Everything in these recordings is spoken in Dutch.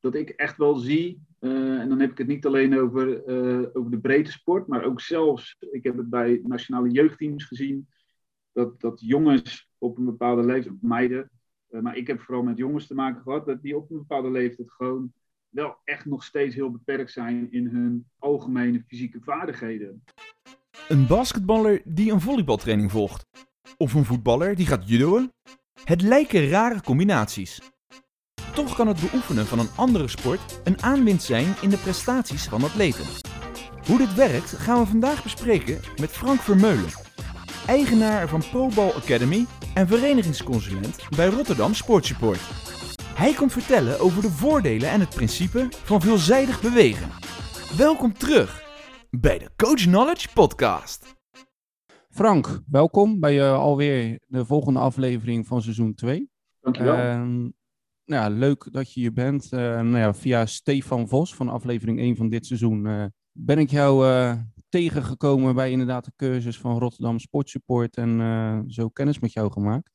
dat ik echt wel zie, eh, en dan heb ik het niet alleen over, eh, over de breedte sport, maar ook zelfs, ik heb het bij nationale jeugdteams gezien, dat, dat jongens op een bepaalde leeftijd, meiden, uh, maar ik heb vooral met jongens te maken gehad, dat die op een bepaalde leeftijd gewoon wel echt nog steeds heel beperkt zijn in hun algemene fysieke vaardigheden. Een basketballer die een volleybaltraining volgt. Of een voetballer die gaat judoën. Het lijken rare combinaties. Toch kan het beoefenen van een andere sport een aanwinst zijn in de prestaties van atleten. Hoe dit werkt gaan we vandaag bespreken met Frank Vermeulen, eigenaar van ProBall Academy en verenigingsconsulent bij Rotterdam Sportsupport. Hij komt vertellen over de voordelen en het principe van veelzijdig bewegen. Welkom terug bij de Coach Knowledge Podcast. Frank, welkom bij uh, alweer de volgende aflevering van seizoen 2. Dankjewel. Uh, nou ja, leuk dat je hier bent. Uh, nou ja, via Stefan Vos van aflevering 1 van dit seizoen eh, ben ik jou tegengekomen bij inderdaad de cursus van Rotterdam Sportsupport en zo kennis met jou gemaakt.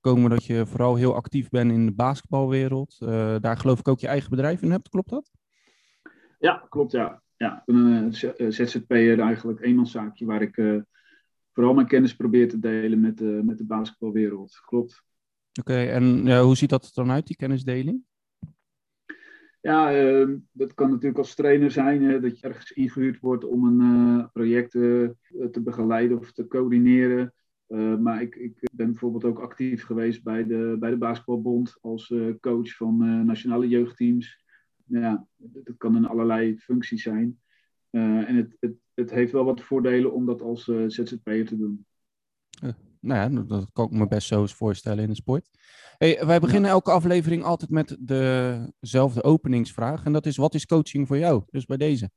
Komen dat je vooral heel actief bent in de basketbalwereld. daar geloof ik ook je eigen bedrijf in hebt, klopt dat? Ja, klopt ja. Ja, ik ben een ZZP'er eigenlijk, eenmanszaakje waar ik vooral mijn kennis probeer te delen met de, met de basketbalwereld. Klopt. Oké, en hoe ziet dat er dan uit, die kennisdeling? Ja, uh, dat kan natuurlijk als trainer zijn, hè, dat je ergens ingehuurd wordt om een uh, project uh, te begeleiden of te coördineren. Uh, maar ik, ik, ben bijvoorbeeld ook actief geweest bij de, bij de Basketbalbond als coach van nationale jeugdteams. Ja, dat kan in allerlei functies zijn. en het, het, het heeft wel wat voordelen om dat als ZZP'er te doen nou ja, dat kan ik me best zo eens voorstellen in de sport. Hey, wij beginnen elke aflevering altijd met dezelfde openingsvraag. En dat is, wat is coaching voor jou? Dus bij deze.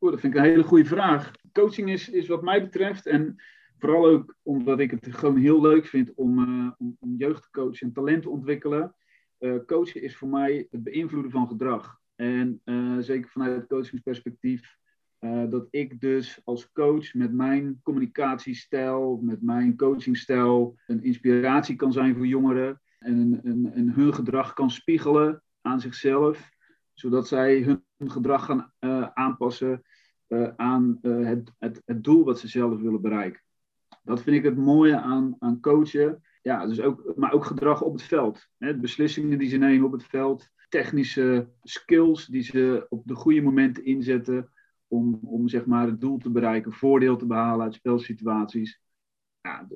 Oeh, dat vind ik een hele goede vraag. Coaching is, is wat mij betreft, en vooral ook omdat ik het gewoon heel leuk vind om, uh, om, om jeugd te coachen en talent te ontwikkelen. Uh, coachen is voor mij het beïnvloeden van gedrag. En uh, zeker vanuit het coachingsperspectief uh, dat ik dus als coach met mijn communicatiestijl, met mijn coachingstijl, een inspiratie kan zijn voor jongeren. En, hun gedrag kan spiegelen aan zichzelf, zodat zij hun gedrag gaan uh, aanpassen uh, aan het, het, het doel wat ze zelf willen bereiken. Dat vind ik het mooie aan, aan coachen. Ja, dus ook, maar ook gedrag op het veld. Hè, beslissingen die ze nemen op het veld, technische skills die ze op de goede momenten inzetten om, om zeg maar het doel te bereiken, voordeel te behalen uit spelsituaties. Ja,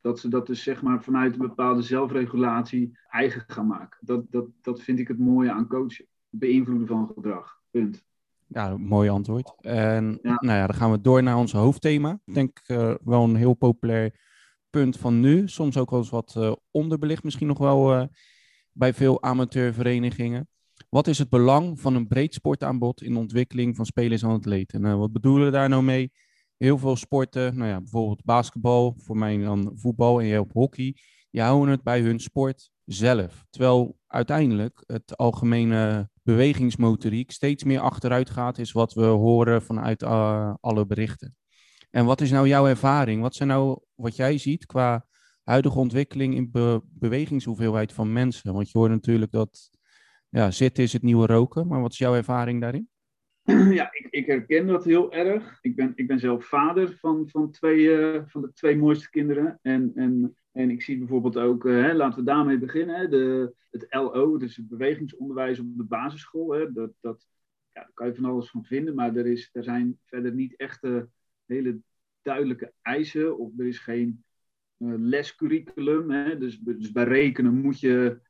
dat ze dat dus zeg maar vanuit een bepaalde zelfregulatie eigen gaan maken. Dat, dat, dat vind ik het mooie aan coachen. Beïnvloeden van gedrag. Punt. Ja, mooi antwoord. En ja. nou ja, dan gaan we door naar ons hoofdthema. Ik denk uh, wel een heel populair punt van nu. Soms ook wel eens wat uh, onderbelicht misschien nog wel uh, bij veel amateurverenigingen. Wat is het belang van een breed sportaanbod in de ontwikkeling van spelers en atleten? Nou, wat bedoelen we daar nou mee? Heel veel sporten, nou ja, bijvoorbeeld basketbal, voor mij dan voetbal en jij op hockey, die houden het bij hun sport zelf. Terwijl uiteindelijk het algemene bewegingsmotoriek steeds meer achteruit gaat, is wat we horen vanuit uh, alle berichten. En wat is nou jouw ervaring? Wat zijn nou wat jij ziet qua huidige ontwikkeling in be bewegingshoeveelheid van mensen? Want je hoort natuurlijk dat ja, zitten is het nieuwe roken. Maar wat is jouw ervaring daarin? Ja, ik, ik herken dat heel erg. Ik ben, ik ben zelf vader van, van, twee, uh, van de twee mooiste kinderen. En, en, en ik zie bijvoorbeeld ook, uh, hè, laten we daarmee beginnen, hè, de, het LO, dus het bewegingsonderwijs op de basisschool. Hè, dat, dat, ja, daar kan je van alles van vinden, maar er, is, er zijn verder niet echte hele duidelijke eisen. Of er is geen uh, lescurriculum. Hè, dus, dus bij rekenen moet je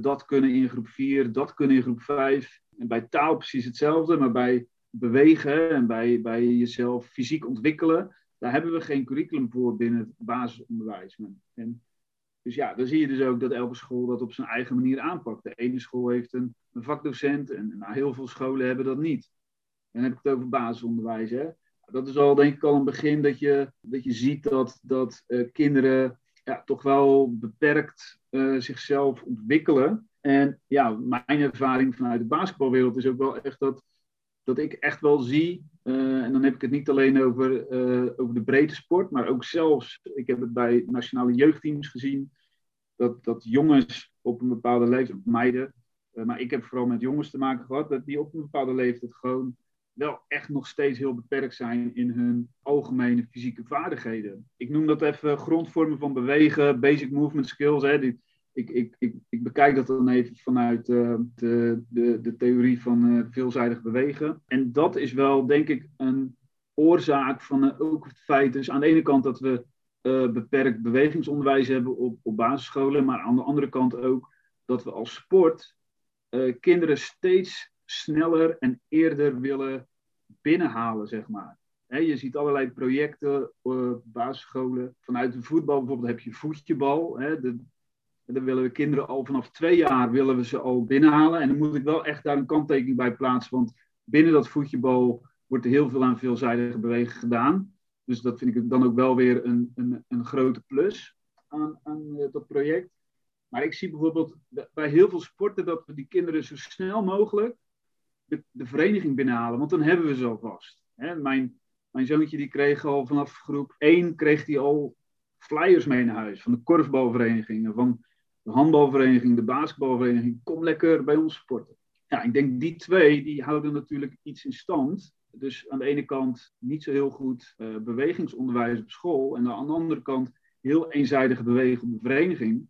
dat kunnen in groep 4, dat kunnen in groep 5. En bij taal precies hetzelfde, maar bij bewegen en bij, bij jezelf fysiek ontwikkelen, daar hebben we geen curriculum voor binnen het basisonderwijs. En, dus ja, dan zie je dus ook dat elke school dat op zijn eigen manier aanpakt. De ene school heeft een, vakdocent en nou, heel veel scholen hebben dat niet. En dan heb ik het over basisonderwijs. Hè? Dat is al denk ik al een begin dat je, dat je ziet dat, dat uh, kinderen ja, toch wel beperkt uh, zichzelf ontwikkelen. En ja, mijn ervaring vanuit de basketbalwereld is ook wel echt dat, dat ik echt wel zie, uh, en dan heb ik het niet alleen over, uh, over de breedte sport, maar ook zelfs, ik heb het bij nationale jeugdteams gezien, dat, dat jongens op een bepaalde leeftijd, meiden, maar ik heb vooral met jongens te maken gehad, dat die op een bepaalde leeftijd gewoon wel echt nog steeds heel beperkt zijn in hun algemene fysieke vaardigheden. Ik noem dat even grondvormen van bewegen, basic movement skills. Hè. Ik, ik, ik, ik, bekijk dat dan even vanuit uh, de, de, de theorie van uh, veelzijdig bewegen. En dat is wel, denk ik, een oorzaak van uh, ook het feit, dus aan de ene kant dat we beperkt bewegingsonderwijs hebben op, op basisscholen, maar aan de andere kant ook dat we als sport kinderen steeds sneller en eerder willen binnenhalen, zeg maar. je ziet allerlei projecten op basisscholen. Vanuit de voetbal bijvoorbeeld heb je voetjebal. de, dan willen we kinderen al vanaf twee jaar willen we ze al binnenhalen. En dan moet ik wel echt daar een kanttekening bij plaatsen. Want binnen dat voetjebal wordt er heel veel aan veelzijdige beweging gedaan. Dus dat vind ik dan ook wel weer een, een, een grote plus aan, aan uh, dat project. Maar ik zie bijvoorbeeld bij heel veel sporten dat we die kinderen zo snel mogelijk de, vereniging binnenhalen. Want dan hebben we ze alvast. Hè, mijn, mijn zoontje die kreeg al vanaf groep 1 kreeg hij al flyers mee naar huis. Van de korfbalverenigingen, van de handbalvereniging, de basketbalvereniging, kom lekker bij ons sporten. Ja, ik denk die twee, die houden natuurlijk iets in stand. Dus aan de ene kant niet zo heel goed uh, bewegingsonderwijs op school. En aan de andere kant heel eenzijdige bewegen op de vereniging.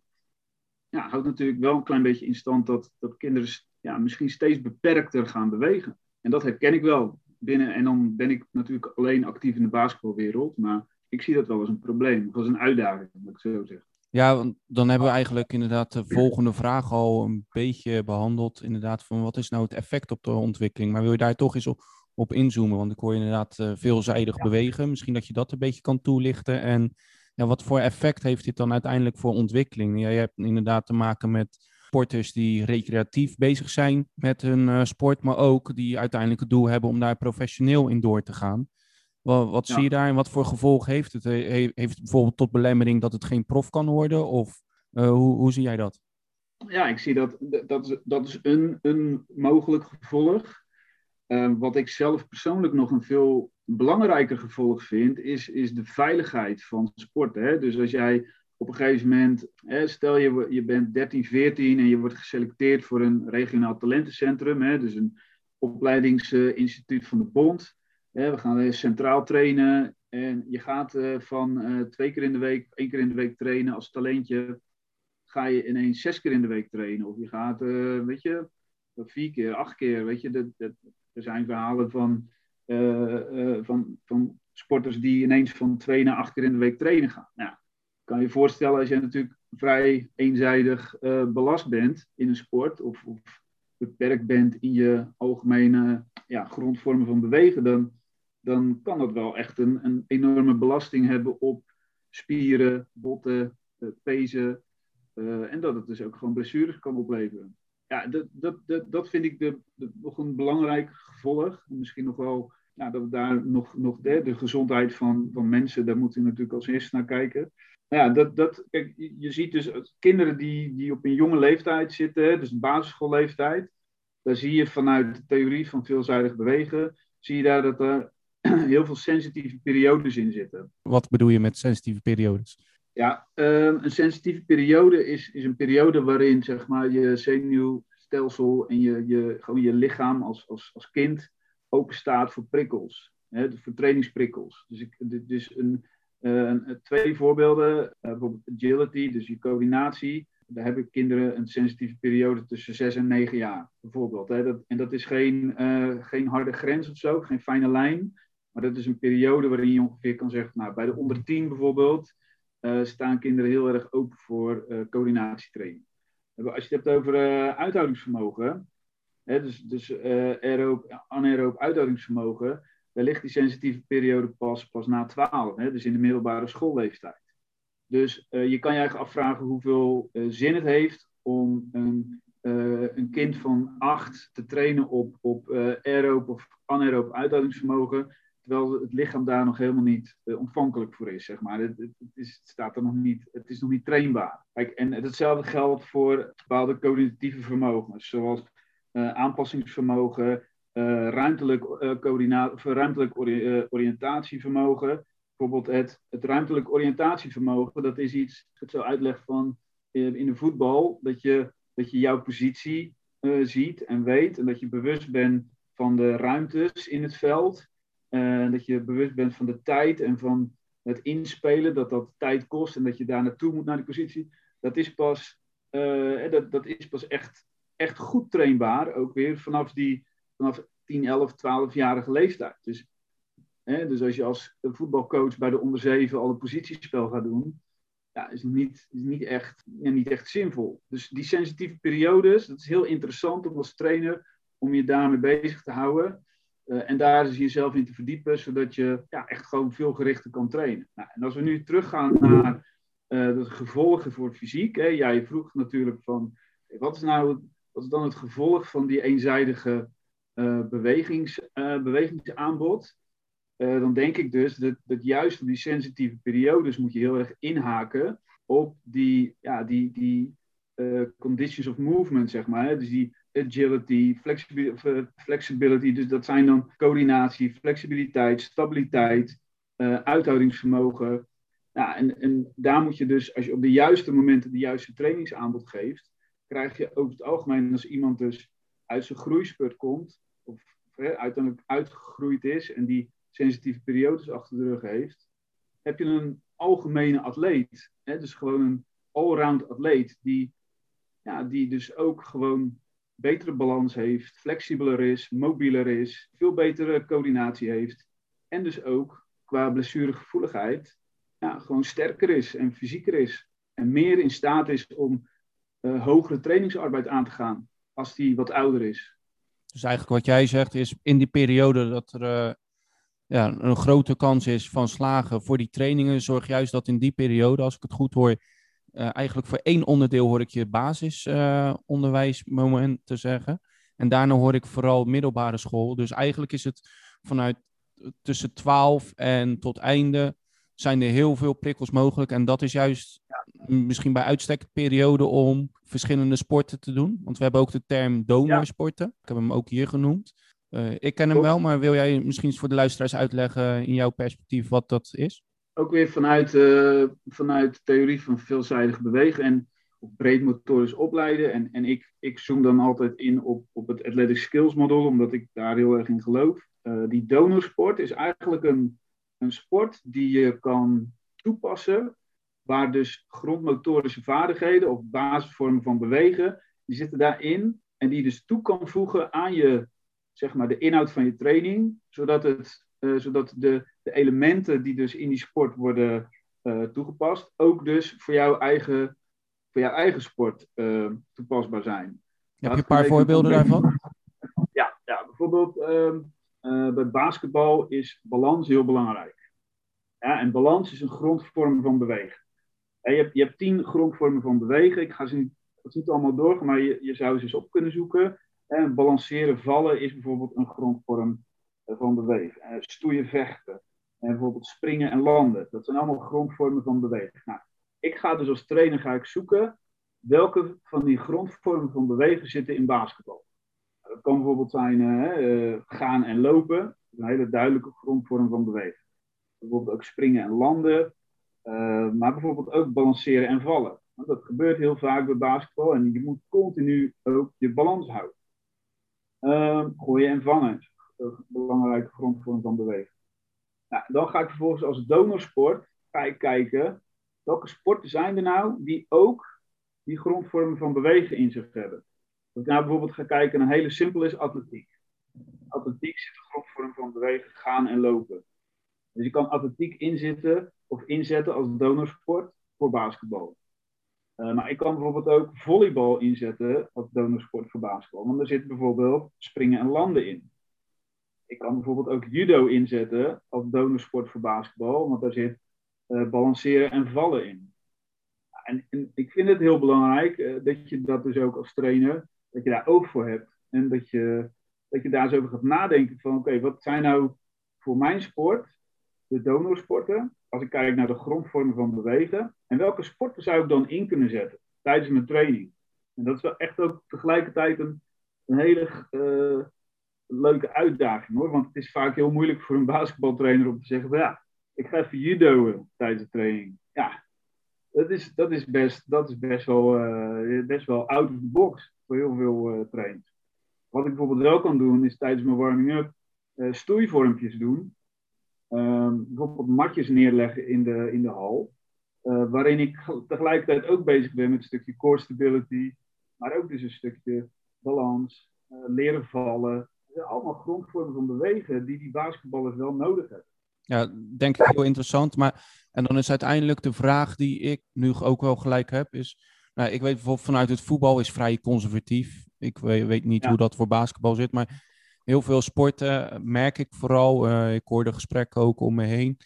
Ja, houdt natuurlijk wel een klein beetje in stand dat, dat kinderen ja, misschien steeds beperkter gaan bewegen. En dat herken ik wel binnen. En dan ben ik natuurlijk alleen actief in de basketbalwereld. Maar ik zie dat wel als een probleem, of als een uitdaging, moet ik zo zeggen. Ja, dan hebben we eigenlijk inderdaad de volgende vraag al een beetje behandeld. Inderdaad, van wat is nou het effect op de ontwikkeling? Maar wil je daar toch eens op, op inzoomen? Want ik hoor je inderdaad uh, veelzijdig bewegen. Misschien dat je dat een beetje kan toelichten. En ja, wat voor effect heeft dit dan uiteindelijk voor ontwikkeling? Ja, je hebt inderdaad te maken met sporters die recreatief bezig zijn met hun uh, sport, maar ook die uiteindelijk het doel hebben om daar professioneel in door te gaan. Wat, wat zie je daar en wat voor gevolg heeft het? Heeft het bijvoorbeeld tot belemmering dat het geen prof kan worden? Of uh, hoe, hoe zie jij dat? Ja, ik zie dat. Dat is, dat is een, een mogelijk gevolg. Uh, wat ik zelf persoonlijk nog een veel belangrijker gevolg vind, is, is de veiligheid van sport. Hè? Dus als jij op een gegeven moment, hè, stel je, je bent 13, 14 en je wordt geselecteerd voor een regionaal talentencentrum, hè, dus een opleidingsinstituut van de bond. Hè, we gaan centraal trainen en je gaat uh, van uh, twee keer in de week, één keer in de week trainen als talentje, ga je ineens zes keer in de week trainen. Of je gaat, uh, weet je, vier keer, acht keer, weet je. Er zijn verhalen van, van, van sporters die ineens van twee naar acht keer in de week trainen gaan. Nou, kan je voorstellen als je natuurlijk vrij eenzijdig uh, belast bent in een sport of, of, beperkt bent in je algemene ja, grondvormen van bewegen, dan, dan kan dat wel echt een, een enorme belasting hebben op spieren, botten, uh, pezen. Uh, en dat het dus ook gewoon blessures kan opleveren. Ja, dat, dat, dat, dat vind ik de, de, nog een belangrijk gevolg. Misschien nog wel ja, dat we daar nog, nog de, de gezondheid van, van mensen, daar moeten we natuurlijk als eerste naar kijken ja, dat, dat, kijk, je ziet dus kinderen die, die op een jonge leeftijd zitten, dus basisschoolleeftijd, daar zie je vanuit de theorie van veelzijdig bewegen, zie je daar dat er heel veel sensitieve periodes in zitten. Wat bedoel je met sensitieve periodes? Ja, ehm, een sensitieve periode is, is een periode waarin zeg maar, je zenuwstelsel en je, je, gewoon je lichaam als, als, als kind open staat voor prikkels, hè, voor trainingsprikkels. Dus, ik, dus een, uh, twee voorbeelden, uh, bijvoorbeeld agility, dus je coördinatie. Daar hebben kinderen een sensitieve periode tussen 6 en 9 jaar, bijvoorbeeld. Hè. Dat, en dat is geen, geen harde grens of zo, geen fijne lijn. Maar dat is een periode waarin je ongeveer kan zeggen, nou, bij de onder 10 bijvoorbeeld, staan kinderen heel erg open voor coördinatietraining. Als je het hebt over uithoudingsvermogen, dus, dus aeroop, anaeroop uithoudingsvermogen, ligt die sensitieve periode pas, pas na 12, hè, dus in de middelbare schoolleeftijd. Dus uh, je kan je eigenlijk afvragen hoeveel uh, zin het heeft om een, uh, een kind van 8 te trainen op, op aeroop of anaeroop uithoudingsvermogen, terwijl het lichaam daar nog helemaal niet ontvankelijk voor is, zeg maar. Het, het, is, staat er nog niet, het is nog niet trainbaar. Kijk, en hetzelfde geldt voor bepaalde cognitieve vermogens, zoals aanpassingsvermogen, uh, ruimtelijk, uh, coördinaat, of ruimtelijk ori uh, oriëntatievermogen. Bijvoorbeeld het, ruimtelijk oriëntatievermogen, dat is iets, het zo uitleg van in de voetbal, dat je, dat je jouw positie ziet en weet. En dat je bewust bent van de ruimtes in het veld. dat je bewust bent van de tijd en van het inspelen, dat dat tijd kost en dat je daar naartoe moet naar die positie. Dat is pas, dat, dat is pas echt, echt goed trainbaar, ook weer vanaf, die, vanaf 10, 11, 12-jarige leeftijd. Dus, hè, dus als je als voetbalcoach bij de onder 7 al een positiespel gaat doen, ja, is niet, is niet, echt, ja, niet echt zinvol. Dus die sensitieve periodes, dat is heel interessant om als trainer om je daarmee bezig te houden. Uh, en daar is jezelf in te verdiepen, zodat je ja, echt gewoon veel gerichter kan trainen. Nou, en als we nu teruggaan naar uh, de gevolgen voor fysiek. Hè, jij vroeg natuurlijk van, wat is nou wat is dan het gevolg van die eenzijdige uh, bewegings, bewegingsaanbod? dan denk ik dus dat, dat juist op die sensitieve periodes moet je heel erg inhaken op die, ja, die, die conditions of movement, zeg maar. Hè? Dus die agility, flexibility, dus dat zijn dan coördinatie, flexibiliteit, stabiliteit, uithoudingsvermogen. Ja, en, en daar moet je dus, als je op de juiste momenten de juiste trainingsaanbod geeft, krijg je over het algemeen, als iemand dus uit zijn groeispurt komt, of, uiteindelijk uitgegroeid is en die sensitieve periodes achter de rug heeft, heb je een algemene atleet. Dus gewoon een allround atleet die, ja, die dus ook gewoon betere balans heeft, flexibeler is, mobieler is, veel betere coördinatie heeft. En dus ook qua blessuregevoeligheid ja, gewoon sterker is en fysieker is. En meer in staat is om uh, hogere trainingsarbeid aan te gaan als die wat ouder is. Dus eigenlijk wat jij zegt is in die periode dat er uh, ja, een grote kans is van slagen voor die trainingen, zorg juist dat in die periode, als ik het goed hoor, uh, eigenlijk voor één onderdeel hoor ik je basisonderwijsmoment te zeggen. En daarna hoor ik vooral middelbare school. Dus eigenlijk is het vanuit tussen 12 en tot einde zijn er heel veel prikkels mogelijk. En dat is juist misschien bij uitstek periode om verschillende sporten te doen. Want we hebben ook de term donorsporten. Ja. Ik heb hem ook hier genoemd. Uh, ik ken hem wel, maar wil jij misschien voor de luisteraars uitleggen in jouw perspectief wat dat is? ook weer vanuit, uh, vanuit de theorie van veelzijdig bewegen en op breed motorisch opleiden. En, en ik, ik zoom dan altijd in op, op het Athletic Skills model, omdat ik daar heel erg in geloof. Uh, die donorsport is eigenlijk een, een sport die je kan toepassen, waar dus grondmotorische vaardigheden of basisvormen van bewegen, die zitten daarin en die dus toe kan voegen aan je, zeg maar, de inhoud van je training, zodat het uh, zodat de, de, elementen die dus in die sport worden uh, toegepast, ook dus voor jouw eigen, voor jouw eigen sport uh, toepasbaar zijn. Heb je een paar voorbeelden daarvan? Ja, ja bijvoorbeeld ehm, bij basketbal is balans heel belangrijk. Ja, en balans is een grondvorm van bewegen. Je, hebt, je hebt tien grondvormen van bewegen. Ik ga ze niet, allemaal door, maar je, je zou ze eens op kunnen zoeken. En balanceren, vallen is bijvoorbeeld een grondvorm van bewegen. Uh, stoeien, vechten. En bijvoorbeeld springen en landen. Dat zijn allemaal grondvormen van bewegen. Nou, ik ga dus als trainer ga ik zoeken welke van die grondvormen van bewegen zitten in basketbal. Nou, dat kan bijvoorbeeld zijn uh, gaan en lopen. Dat is een hele duidelijke grondvorm van bewegen. Bijvoorbeeld ook springen en landen. Uh, maar bijvoorbeeld ook balanceren en vallen. Want dat gebeurt heel vaak bij basketbal en je moet continu ook je balans houden. Uh, gooien en vangen een belangrijke grondvorm van bewegen. Nou, dan ga ik vervolgens als donorsport kijken welke sporten zijn er nou die ook die grondvormen van bewegen in zich hebben. Als ik nou bijvoorbeeld ga kijken een hele simpel is atletiek. Atletiek zit de grondvorm van bewegen, gaan en lopen. Dus je kan atletiek inzetten of inzetten als donorsport voor basketbal. Uh, maar ik kan bijvoorbeeld ook volleybal inzetten als donorsport voor basketbal. Want er zit bijvoorbeeld springen en landen in ik kan bijvoorbeeld ook judo inzetten als donorsport voor basketbal, want daar zit uh, balanceren en vallen in. En, en, ik vind het heel belangrijk uh, dat je dat dus ook als trainer, dat je daar oog voor hebt. En dat je, dat je daar eens over gaat nadenken van oké, wat zijn nou voor mijn sport de donorsporten, als ik kijk naar de grondvormen van bewegen, en welke sporten zou ik dan in kunnen zetten tijdens mijn training? En dat is wel echt ook tegelijkertijd een, hele uh, leuke uitdaging hoor. Want het is vaak heel moeilijk voor een basketbaltrainer om te zeggen: ja, ik ga even judoën tijdens de training. Ja, dat is, dat is, best, dat is best, wel, uh, best wel out of the box. voor heel veel trainers. Wat ik bijvoorbeeld wel kan doen, is tijdens mijn warming-up stoeivormpjes doen. Ehm, bijvoorbeeld matjes neerleggen in de, in de hal. waarin ik tegelijkertijd ook bezig ben met een stukje core stability. Maar ook dus een stukje balans, leren vallen. allemaal grondvormen van bewegen die die basketballers wel nodig hebben. Ja, denk ik heel interessant. Maar, en dan is uiteindelijk de vraag die ik nu ook wel gelijk heb, is... Nou, ik weet bijvoorbeeld vanuit het voetbal is vrij conservatief. Ik weet, weet niet hoe dat voor basketbal zit, maar heel veel sporten merk ik vooral. Uh, ik hoorde gesprekken ook om me heen.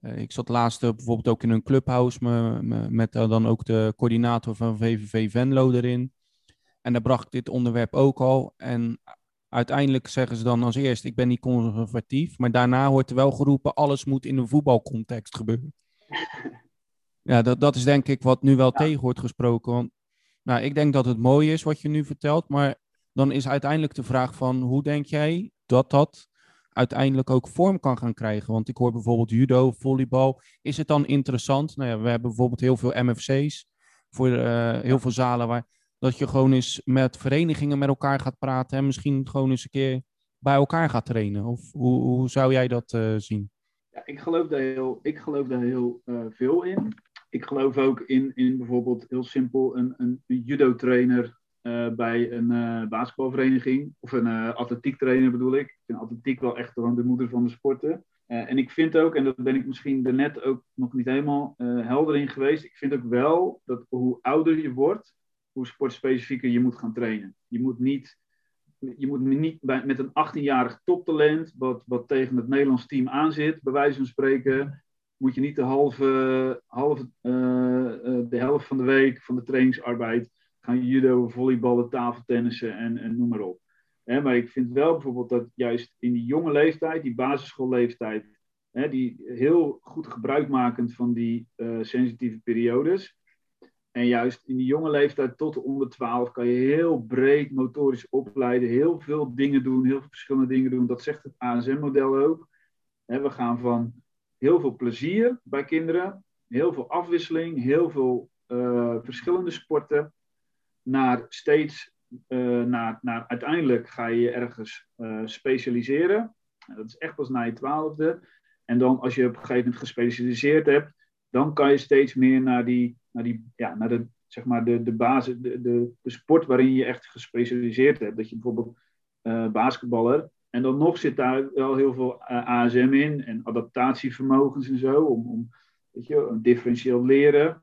Uh, ik zat laatst bijvoorbeeld ook in een clubhouse me, me, met uh, dan ook de coördinator van VVV Venlo erin. En daar bracht ik dit onderwerp ook al. En uiteindelijk zeggen ze dan als eerst, ik ben niet conservatief, maar daarna wordt er wel geroepen, alles moet in een voetbalcontext gebeuren. Ja, dat, dat is denk ik wat nu wel tegen wordt gesproken. Want nou, ik denk dat het mooi is wat je nu vertelt, maar dan is uiteindelijk de vraag van, hoe denk jij dat dat uiteindelijk ook vorm kan gaan krijgen? Want ik hoor bijvoorbeeld judo, volleybal. Is het dan interessant? Nou ja, we hebben bijvoorbeeld heel veel MFC's voor uh, heel veel zalen waar dat je gewoon eens met verenigingen met elkaar gaat praten en misschien gewoon eens een keer bij elkaar gaat trainen? Of hoe, hoe zou jij dat uh, zien? Ja, ik geloof daar heel, ik geloof daar heel uh, veel in. Ik geloof ook in, in bijvoorbeeld heel simpel een, een, een judo-trainer uh, bij een basketbalvereniging. Of een atletiektrainer bedoel ik. Ik vind atletiek wel echt de moeder van de sporten. en ik vind ook, en dat ben ik misschien daarnet ook nog niet helemaal helder in geweest. Ik vind ook wel dat hoe ouder je wordt, hoe sportspecifieker je moet gaan trainen. Je moet niet, je moet niet bij, met een 18-jarig toptalent, wat, wat tegen het Nederlands team aanzit, bij wijze van spreken, moet je niet de halve, halve uh, de helft van de week van de trainingsarbeid gaan judo, volleyballen, tafeltennissen en, en noem maar op. maar ik vind wel bijvoorbeeld dat juist in die jonge leeftijd, die basisschoolleeftijd, die heel goed gebruikmakend van die uh, sensitieve periodes, en juist in die jonge leeftijd tot de onder 12 kan je heel breed motorisch opleiden, heel veel dingen doen, heel veel verschillende dingen doen. Dat zegt het ASM-model ook. We gaan van heel veel plezier bij kinderen, heel veel afwisseling, heel veel uh, verschillende sporten, naar steeds, uh, naar, naar uiteindelijk ga je ergens uh, specialiseren. Dat is echt pas na je twaalfde. En dan als je op een gegeven moment gespecialiseerd hebt, dan kan je steeds meer naar die naar, die, ja, naar de, zeg maar de, de basis, de, de, sport waarin je echt gespecialiseerd hebt. Dat je bijvoorbeeld uh, basketballer. En dan nog zit daar wel heel veel eh, ASM in en adaptatievermogens en zo. Om, om weet je, een differentieel leren.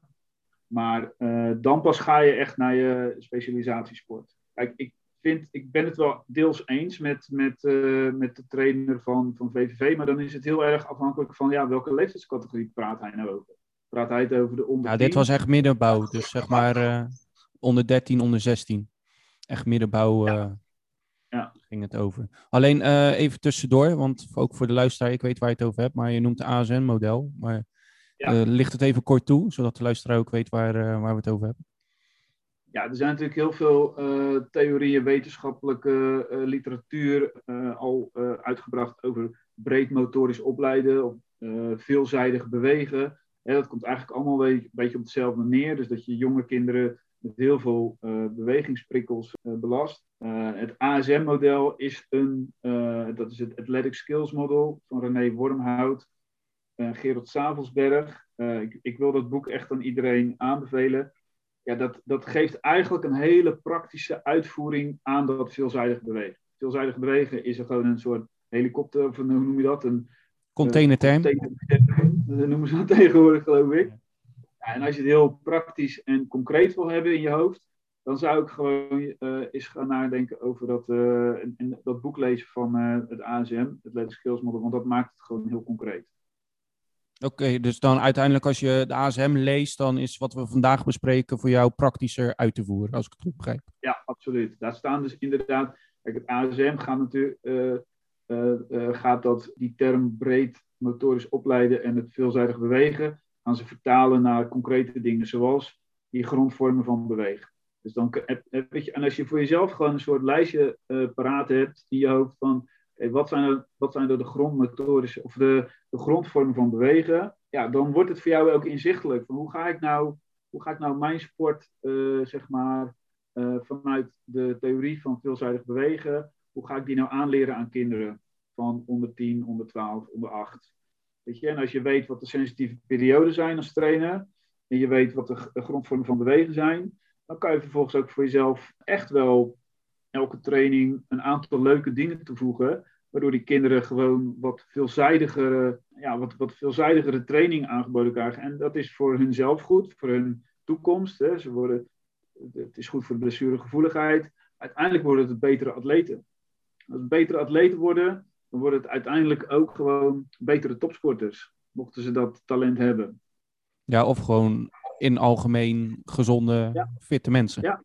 Maar uh, dan pas ga je echt naar je specialisatiesport. Kijk, ik, vind, ik ben het wel deels eens met, met, uh, met de trainer van, van VVV. Maar dan is het heel erg afhankelijk van ja, welke leeftijdscategorie praat hij nou over praat hij het over de onder Ja, dit was echt middenbouw. Dus zeg maar uh, onder 13, onder 16. Echt middenbouw ja. ja. ging het over. Alleen even tussendoor, want ook voor de luisteraar, ik weet waar je het over hebt, maar je noemt de ASN-model. Maar ja. licht het even kort toe, zodat de luisteraar ook weet waar, waar we het over hebben. Ja, er zijn natuurlijk heel veel theorieën, wetenschappelijke literatuur al uitgebracht over breed motorisch opleiden of veelzijdig bewegen. Dat komt eigenlijk allemaal een beetje op hetzelfde neer. Dus dat je jonge kinderen met heel veel uh, bewegingsprikkels uh, belast. Uh, het ASM-model is een, dat is het Athletic Skills Model van René Wormhout Gerard Savelsberg. Ik, ik, wil dat boek echt aan iedereen aanbevelen. Ja, dat, dat geeft eigenlijk een hele praktische uitvoering aan dat veelzijdig bewegen. Veelzijdig bewegen is er gewoon een soort helikopter, of hoe noem je dat? Een, Containerterm. Dat noemen ze dat tegenwoordig, geloof ik. Ja, en als je het heel praktisch en concreet wil hebben in je hoofd, dan zou ik gewoon uh, eens gaan nadenken over dat, uh, en, dat boek lezen van uh, het ASM, het Letter Skills Model, want dat maakt het gewoon heel concreet. Oké, dus dan uiteindelijk als je de ASM leest, dan is wat we vandaag bespreken voor jou praktischer uit te voeren, als ik het goed begrijp. Ja, absoluut. Daar staan dus inderdaad, kijk, het ASM gaat natuurlijk uh, gaat dat die term breed motorisch opleiden en het veelzijdig bewegen, gaan ze vertalen naar concrete dingen, zoals die grondvormen van bewegen. Dus dan, weet je, en als je voor jezelf gewoon een soort lijstje paraat hebt in je hoofd van wat, zijn er, wat zijn er de grondmotorische of de, de grondvormen van bewegen, ja, dan wordt het voor jou ook inzichtelijk van hoe ga ik nou, hoe ga ik nou mijn sport, uh, zeg maar, vanuit de theorie van veelzijdig bewegen, hoe ga ik die nou aanleren aan kinderen van onder 10, onder 12, onder 8? Weet je, en als je weet wat de sensitieve perioden zijn als trainer, en je weet wat de grondvormen van bewegen zijn, dan kan je vervolgens ook voor jezelf echt wel elke training een aantal leuke dingen toevoegen, waardoor die kinderen gewoon wat veelzijdigere, ja, wat, wat veelzijdigere training aangeboden krijgen. En dat is voor hunzelf goed, voor hun toekomst. Hè. Ze worden, het is goed voor de blessuregevoeligheid. Uiteindelijk worden het betere atleten. Als betere atleten worden, dan worden het uiteindelijk ook gewoon betere topsporters. Mochten ze dat talent hebben. Ja, of gewoon in algemeen gezonde, fitte mensen. Ja,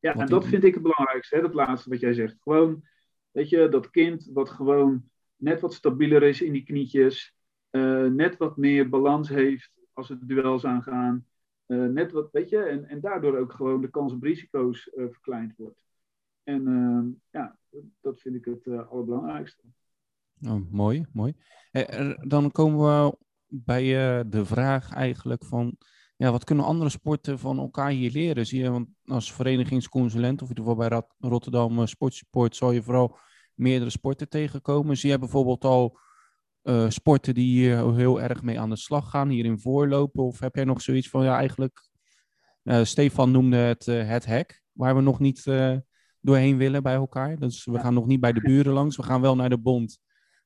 ja en dat vind ik het belangrijkste, hè, dat laatste wat jij zegt. Gewoon, weet je, dat kind wat gewoon net wat stabieler is in die knietjes, uh, net wat meer balans heeft als het duels aangaan. Uh, net wat, weet je, en, en daardoor ook gewoon de kans op risico's uh, verkleind wordt. En ja, dat vind ik het allerbelangrijkste. Oh, mooi, mooi. dan komen we bij de vraag eigenlijk van, ja, wat kunnen andere sporten van elkaar hier leren? Zie je, want als verenigingsconsulent, of in ieder geval bij Rotterdam Sportsupport, zal je vooral meerdere sporten tegenkomen. Zie je bijvoorbeeld al uh, sporten die hier heel erg mee aan de slag gaan, hierin voorlopen? Of heb jij nog zoiets van, ja, eigenlijk, uh, Stefan noemde het uh, het hek, waar we nog niet doorheen willen bij elkaar. Dus we gaan nog niet bij de buren langs, we gaan wel naar de bond,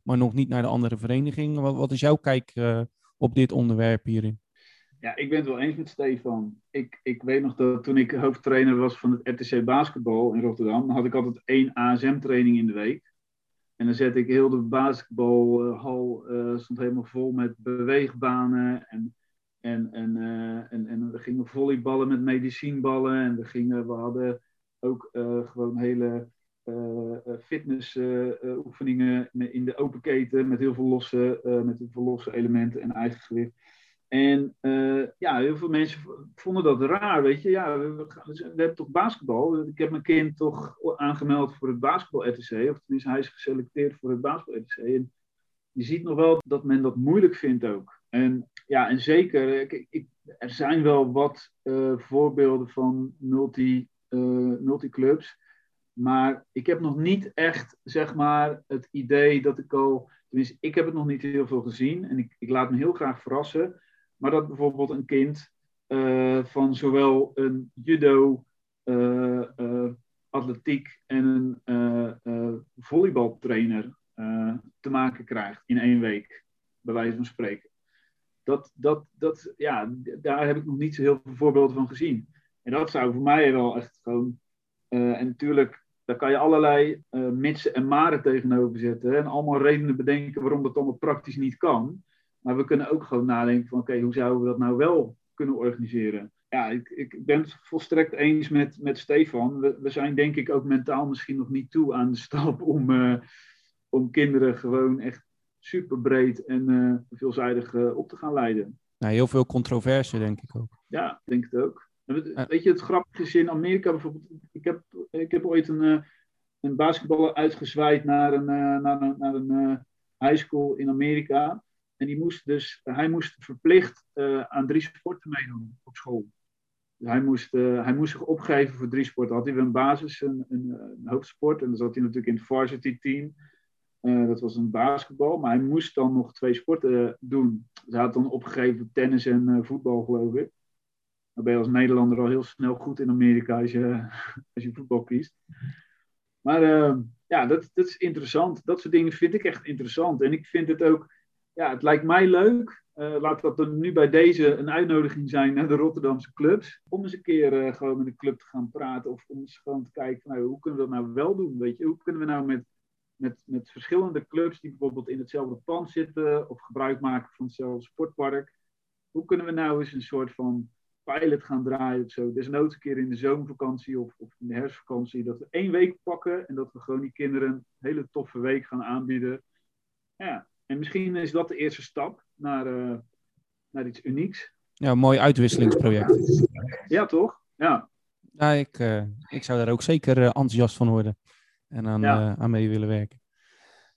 maar nog niet naar de andere vereniging. Wat, wat is jouw kijk op dit onderwerp hierin? Ja, ik ben het wel eens met Stefan. Ik, ik weet nog dat toen ik hoofdtrainer was van het RTC Basketbal in Rotterdam, had ik altijd één ASM-training in de week. En dan zette ik heel de basketbalhal, uh, stond helemaal vol met beweegbanen. En, en, en, uh, en, en we gingen volleyballen met medicijnballen. En we, gingen, we hadden ook uh, gewoon hele fitnessoefeningen in de open keten met heel veel losse, met heel veel losse elementen en eigen gewicht. En uh, ja, heel veel mensen vonden dat raar, weet je. Ja, we, hebben toch basketbal. Ik heb mijn kind toch aangemeld voor het basketbal-RTC. Of tenminste, hij is geselecteerd voor het basketbal-RTC. En je ziet nog wel dat men dat moeilijk vindt ook. En ja, en zeker, ik, ik, er zijn wel wat uh, voorbeelden van multi, uh, multiclubs. Maar ik heb nog niet echt, zeg maar, het idee dat ik al... Tenminste, ik heb het nog niet heel veel gezien. En ik, ik laat me heel graag verrassen maar dat bijvoorbeeld een kind uh, van zowel een judo, uh, uh, atletiek en een volleybaltrainer te maken krijgt in één week, bij wijze van spreken. Dat, dat, dat, ja, daar heb ik nog niet zo heel veel voorbeelden van gezien. En dat zou voor mij wel echt gewoon. en natuurlijk, daar kan je allerlei mitsen en maren tegenover zetten. En allemaal redenen bedenken waarom dat allemaal praktisch niet kan. Maar we kunnen ook gewoon nadenken van oké, hoe zouden we dat nou wel kunnen organiseren? Ja, ik, ik ben het volstrekt eens met, met Stefan. We, we zijn denk ik ook mentaal misschien nog niet toe aan de stap om, uh, om kinderen gewoon echt super breed en uh, veelzijdig uh, op te gaan leiden. Nou, heel veel controverse denk ik ook. Ja, denk het ook. Weet je, het grappige is in Amerika bijvoorbeeld. Ik heb, ik heb ooit een, een basketballer uitgezwaaid naar een, naar een, naar een high school in Amerika. En die moest dus, hij moest verplicht uh, aan drie sporten meedoen op school. Dus hij, moest, uh, hij moest zich opgeven voor drie sporten. Had hij een basis, een, een, hoofdsport. En dan zat hij natuurlijk in het varsity team. Uh, dat was een basketbal. Maar hij moest dan nog twee sporten doen. Dus hij had dan opgegeven tennis en voetbal, geloof ik. Dan ben je als Nederlander al heel snel goed in Amerika als je, als je voetbal kiest. Maar ja, dat, dat is interessant. Dat soort dingen vind ik echt interessant. En ik vind het ook ja, het lijkt mij leuk. Uh, laat dat er nu bij deze een uitnodiging zijn naar de Rotterdamse clubs. Om eens een keer uh, gewoon met de club te gaan praten. Of om eens gewoon te kijken, nou, hoe kunnen we dat nou wel doen? Weet je? Hoe kunnen we nou met, met, met verschillende clubs die bijvoorbeeld in hetzelfde pand zitten. Of gebruik maken van hetzelfde sportpark. Hoe kunnen we nou eens een soort van pilot gaan draaien of zo. Desnoods een keer in de zomervakantie of, of in de herfstvakantie. Dat we één week pakken en dat we gewoon die kinderen een hele toffe week gaan aanbieden. Ja, en misschien is dat de eerste stap naar, uh, naar iets unieks. Ja, een mooi uitwisselingsproject. Ja, toch? Ja. ja ik, uh, ik zou daar ook zeker uh, enthousiast van worden en aan, ja. aan mee willen werken.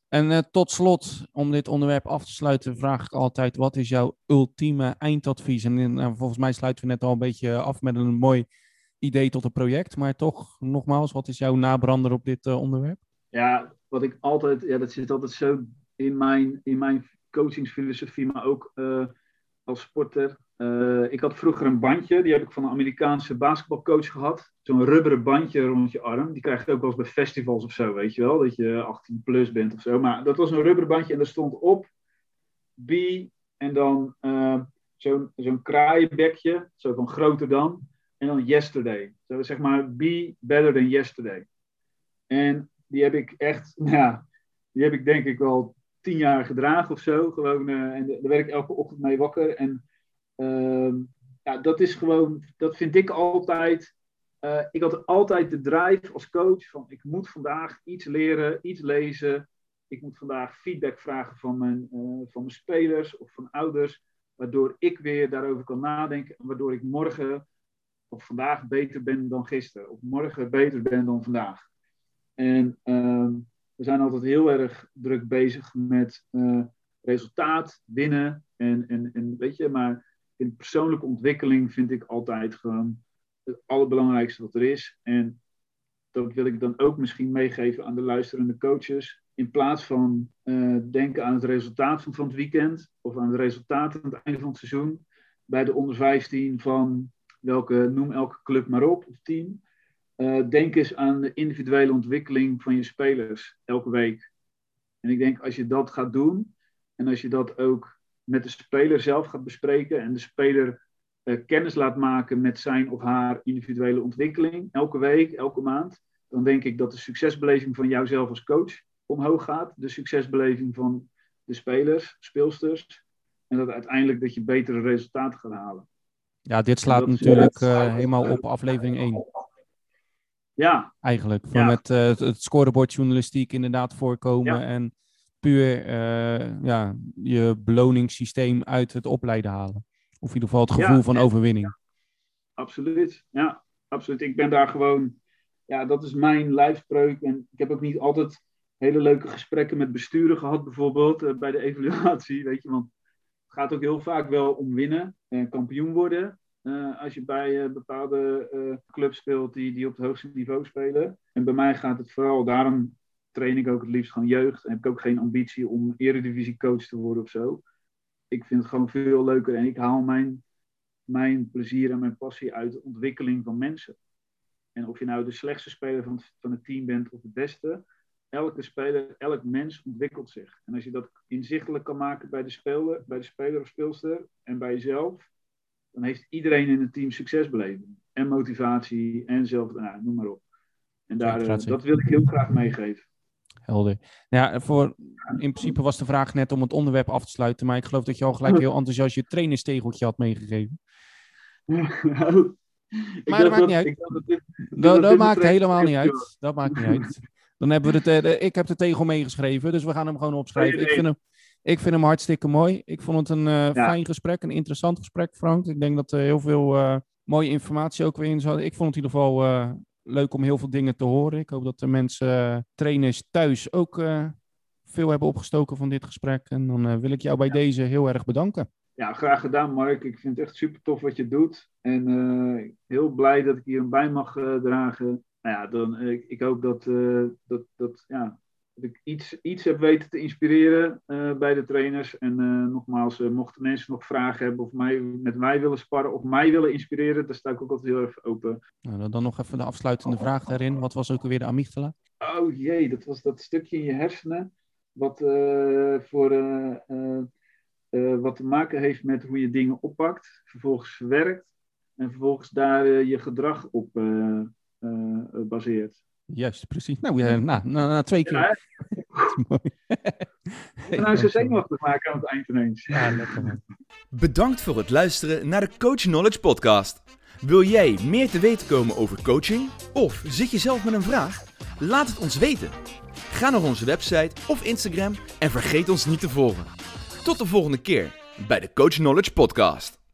En tot slot, om dit onderwerp af te sluiten, vraag ik altijd: wat is jouw ultieme eindadvies? En volgens mij sluiten we net al een beetje af met een mooi idee tot een project. Maar toch, nogmaals, wat is jouw nabrander op dit onderwerp? Ja, wat ik altijd, ja, dat zit altijd zo in mijn, in mijn coachingsfilosofie, maar ook als sporter. Uh, ik had vroeger een bandje, die heb ik van een Amerikaanse basketbalcoach gehad. Zo'n rubberen bandje rond je arm. Die krijg je ook wel eens bij festivals of zo, weet je wel. Dat je 18 plus bent of zo. Maar dat was een rubberen bandje en daar stond op B en dan uh, zo'n zo'n kraaienbekje, zo van groter dan. En dan yesterday. Zo zeg maar be better than yesterday. En die heb ik echt, ja, die heb ik denk ik wel tien jaar gedragen of zo. Gewoon, uh, en daar werd ik elke ochtend mee wakker. En Ehm, ja, dat is gewoon, dat vind ik altijd. Uh, ik had altijd de drive als coach van ik moet vandaag iets leren, iets lezen. Ik moet vandaag feedback vragen van mijn, uh, van mijn spelers of van ouders, waardoor ik weer daarover kan nadenken en waardoor ik morgen of vandaag beter ben dan gisteren, of morgen beter ben dan vandaag. En uh, we zijn altijd heel erg druk bezig met uh, resultaat, winnen en, en, en weet je, maar in persoonlijke ontwikkeling vind ik altijd gewoon het allerbelangrijkste wat er is. En dat wil ik dan ook misschien meegeven aan de luisterende coaches. In plaats van uh, denken aan het resultaat van, van het weekend of aan het resultaat aan het einde van het seizoen. Bij de onder 15 van welke, noem elke club maar op, of team. Uh, denk eens aan de individuele ontwikkeling van je spelers elke week. En ik denk als je dat gaat doen en als je dat ook met de speler zelf gaat bespreken en de speler uh, kennis laat maken met zijn of haar individuele ontwikkeling, elke week, elke maand, dan denk ik dat de succesbeleving van jouzelf als coach omhoog gaat, de succesbeleving van de spelers, speelsters, en dat uiteindelijk dat je betere resultaten gaat halen. Ja, dit slaat natuurlijk uh, helemaal op aflevering 1. Ja. Eigenlijk. Ja. Met uh, het scorebord journalistiek inderdaad voorkomen ja. en puur uh, ja, je beloningssysteem uit het opleiden halen. Of in ieder geval het gevoel van overwinning. Absoluut, ja, absoluut. Ik ben daar gewoon, ja, dat is mijn lijfspreuk. En ik heb ook niet altijd hele leuke gesprekken met besturen gehad, bijvoorbeeld uh, bij de evaluatie, weet je. Want het gaat ook heel vaak wel om winnen en kampioen worden. Uh, als je bij bepaalde clubs speelt die, die op het hoogste niveau spelen. En bij mij gaat het vooral daarom train ik ook het liefst gewoon jeugd. En heb ik ook geen ambitie om eredivisie coach te worden of zo. Ik vind het gewoon veel leuker en ik haal mijn, mijn plezier en mijn passie uit de ontwikkeling van mensen. En of je nou de slechtste speler van het, van het team bent of de beste, elke speler, elk mens ontwikkelt zich. En als je dat inzichtelijk kan maken bij de speler, bij de speler of speelster en bij jezelf, dan heeft iedereen in het team succes beleven. En motivatie en zelf, nou, noem maar op. En daar, eh, dat wil ik heel graag meegeven helder. Ja, voor, in principe was de vraag net om het onderwerp af te sluiten, maar ik geloof dat je al gelijk heel enthousiast je trainerstegeltje had meegegeven. maar dat maakt niet uit. Dat, dat maakt helemaal niet uit. Dat maakt niet uit. Dan hebben we het. Eh, ik heb de tegel meegeschreven, dus we gaan hem gewoon opschrijven. Ik vind hem, ik vind hem hartstikke mooi. Ik vond het een uh, fijn gesprek, een interessant gesprek, Frank. Ik denk dat er heel veel uh, mooie informatie ook weer in zat. Ik vond het in ieder geval leuk om heel veel dingen te horen. Ik hoop dat de mensen, eh, trainers thuis ook veel hebben opgestoken van dit gesprek. En dan wil ik jou bij deze heel erg bedanken. Ja, graag gedaan Mark. Ik vind het echt super tof wat je doet. En heel blij dat ik hier een bij mag dragen. Nou ja, dan, ik, ik hoop dat, dat, dat, ja, dat ik iets, iets heb weten te inspireren uh, bij de trainers. En uh, nogmaals, uh, mochten mensen nog vragen hebben of mij, met mij willen sparren of mij willen inspireren, dan sta ik ook altijd heel erg open. Nou, dan nog even de afsluitende vraag daarin. Wat was ook alweer de amygdala? Oh jee, dat was dat stukje in je hersenen. Wat, voor, wat te maken heeft met hoe je dingen oppakt, vervolgens verwerkt en vervolgens daar je gedrag op baseert. Juist, precies. Nou, ja, na, na, na, twee keer. Ja, mooi. en nou ze zenuwachtig maken aan het eind ineens. Ja, lekker man. Bedankt voor het luisteren naar de Coach Knowledge podcast. Wil jij meer te weten komen over coaching? Of zit je zelf met een vraag? Laat het ons weten. Ga naar onze website of Instagram en vergeet ons niet te volgen. Tot de volgende keer bij de Coach Knowledge podcast.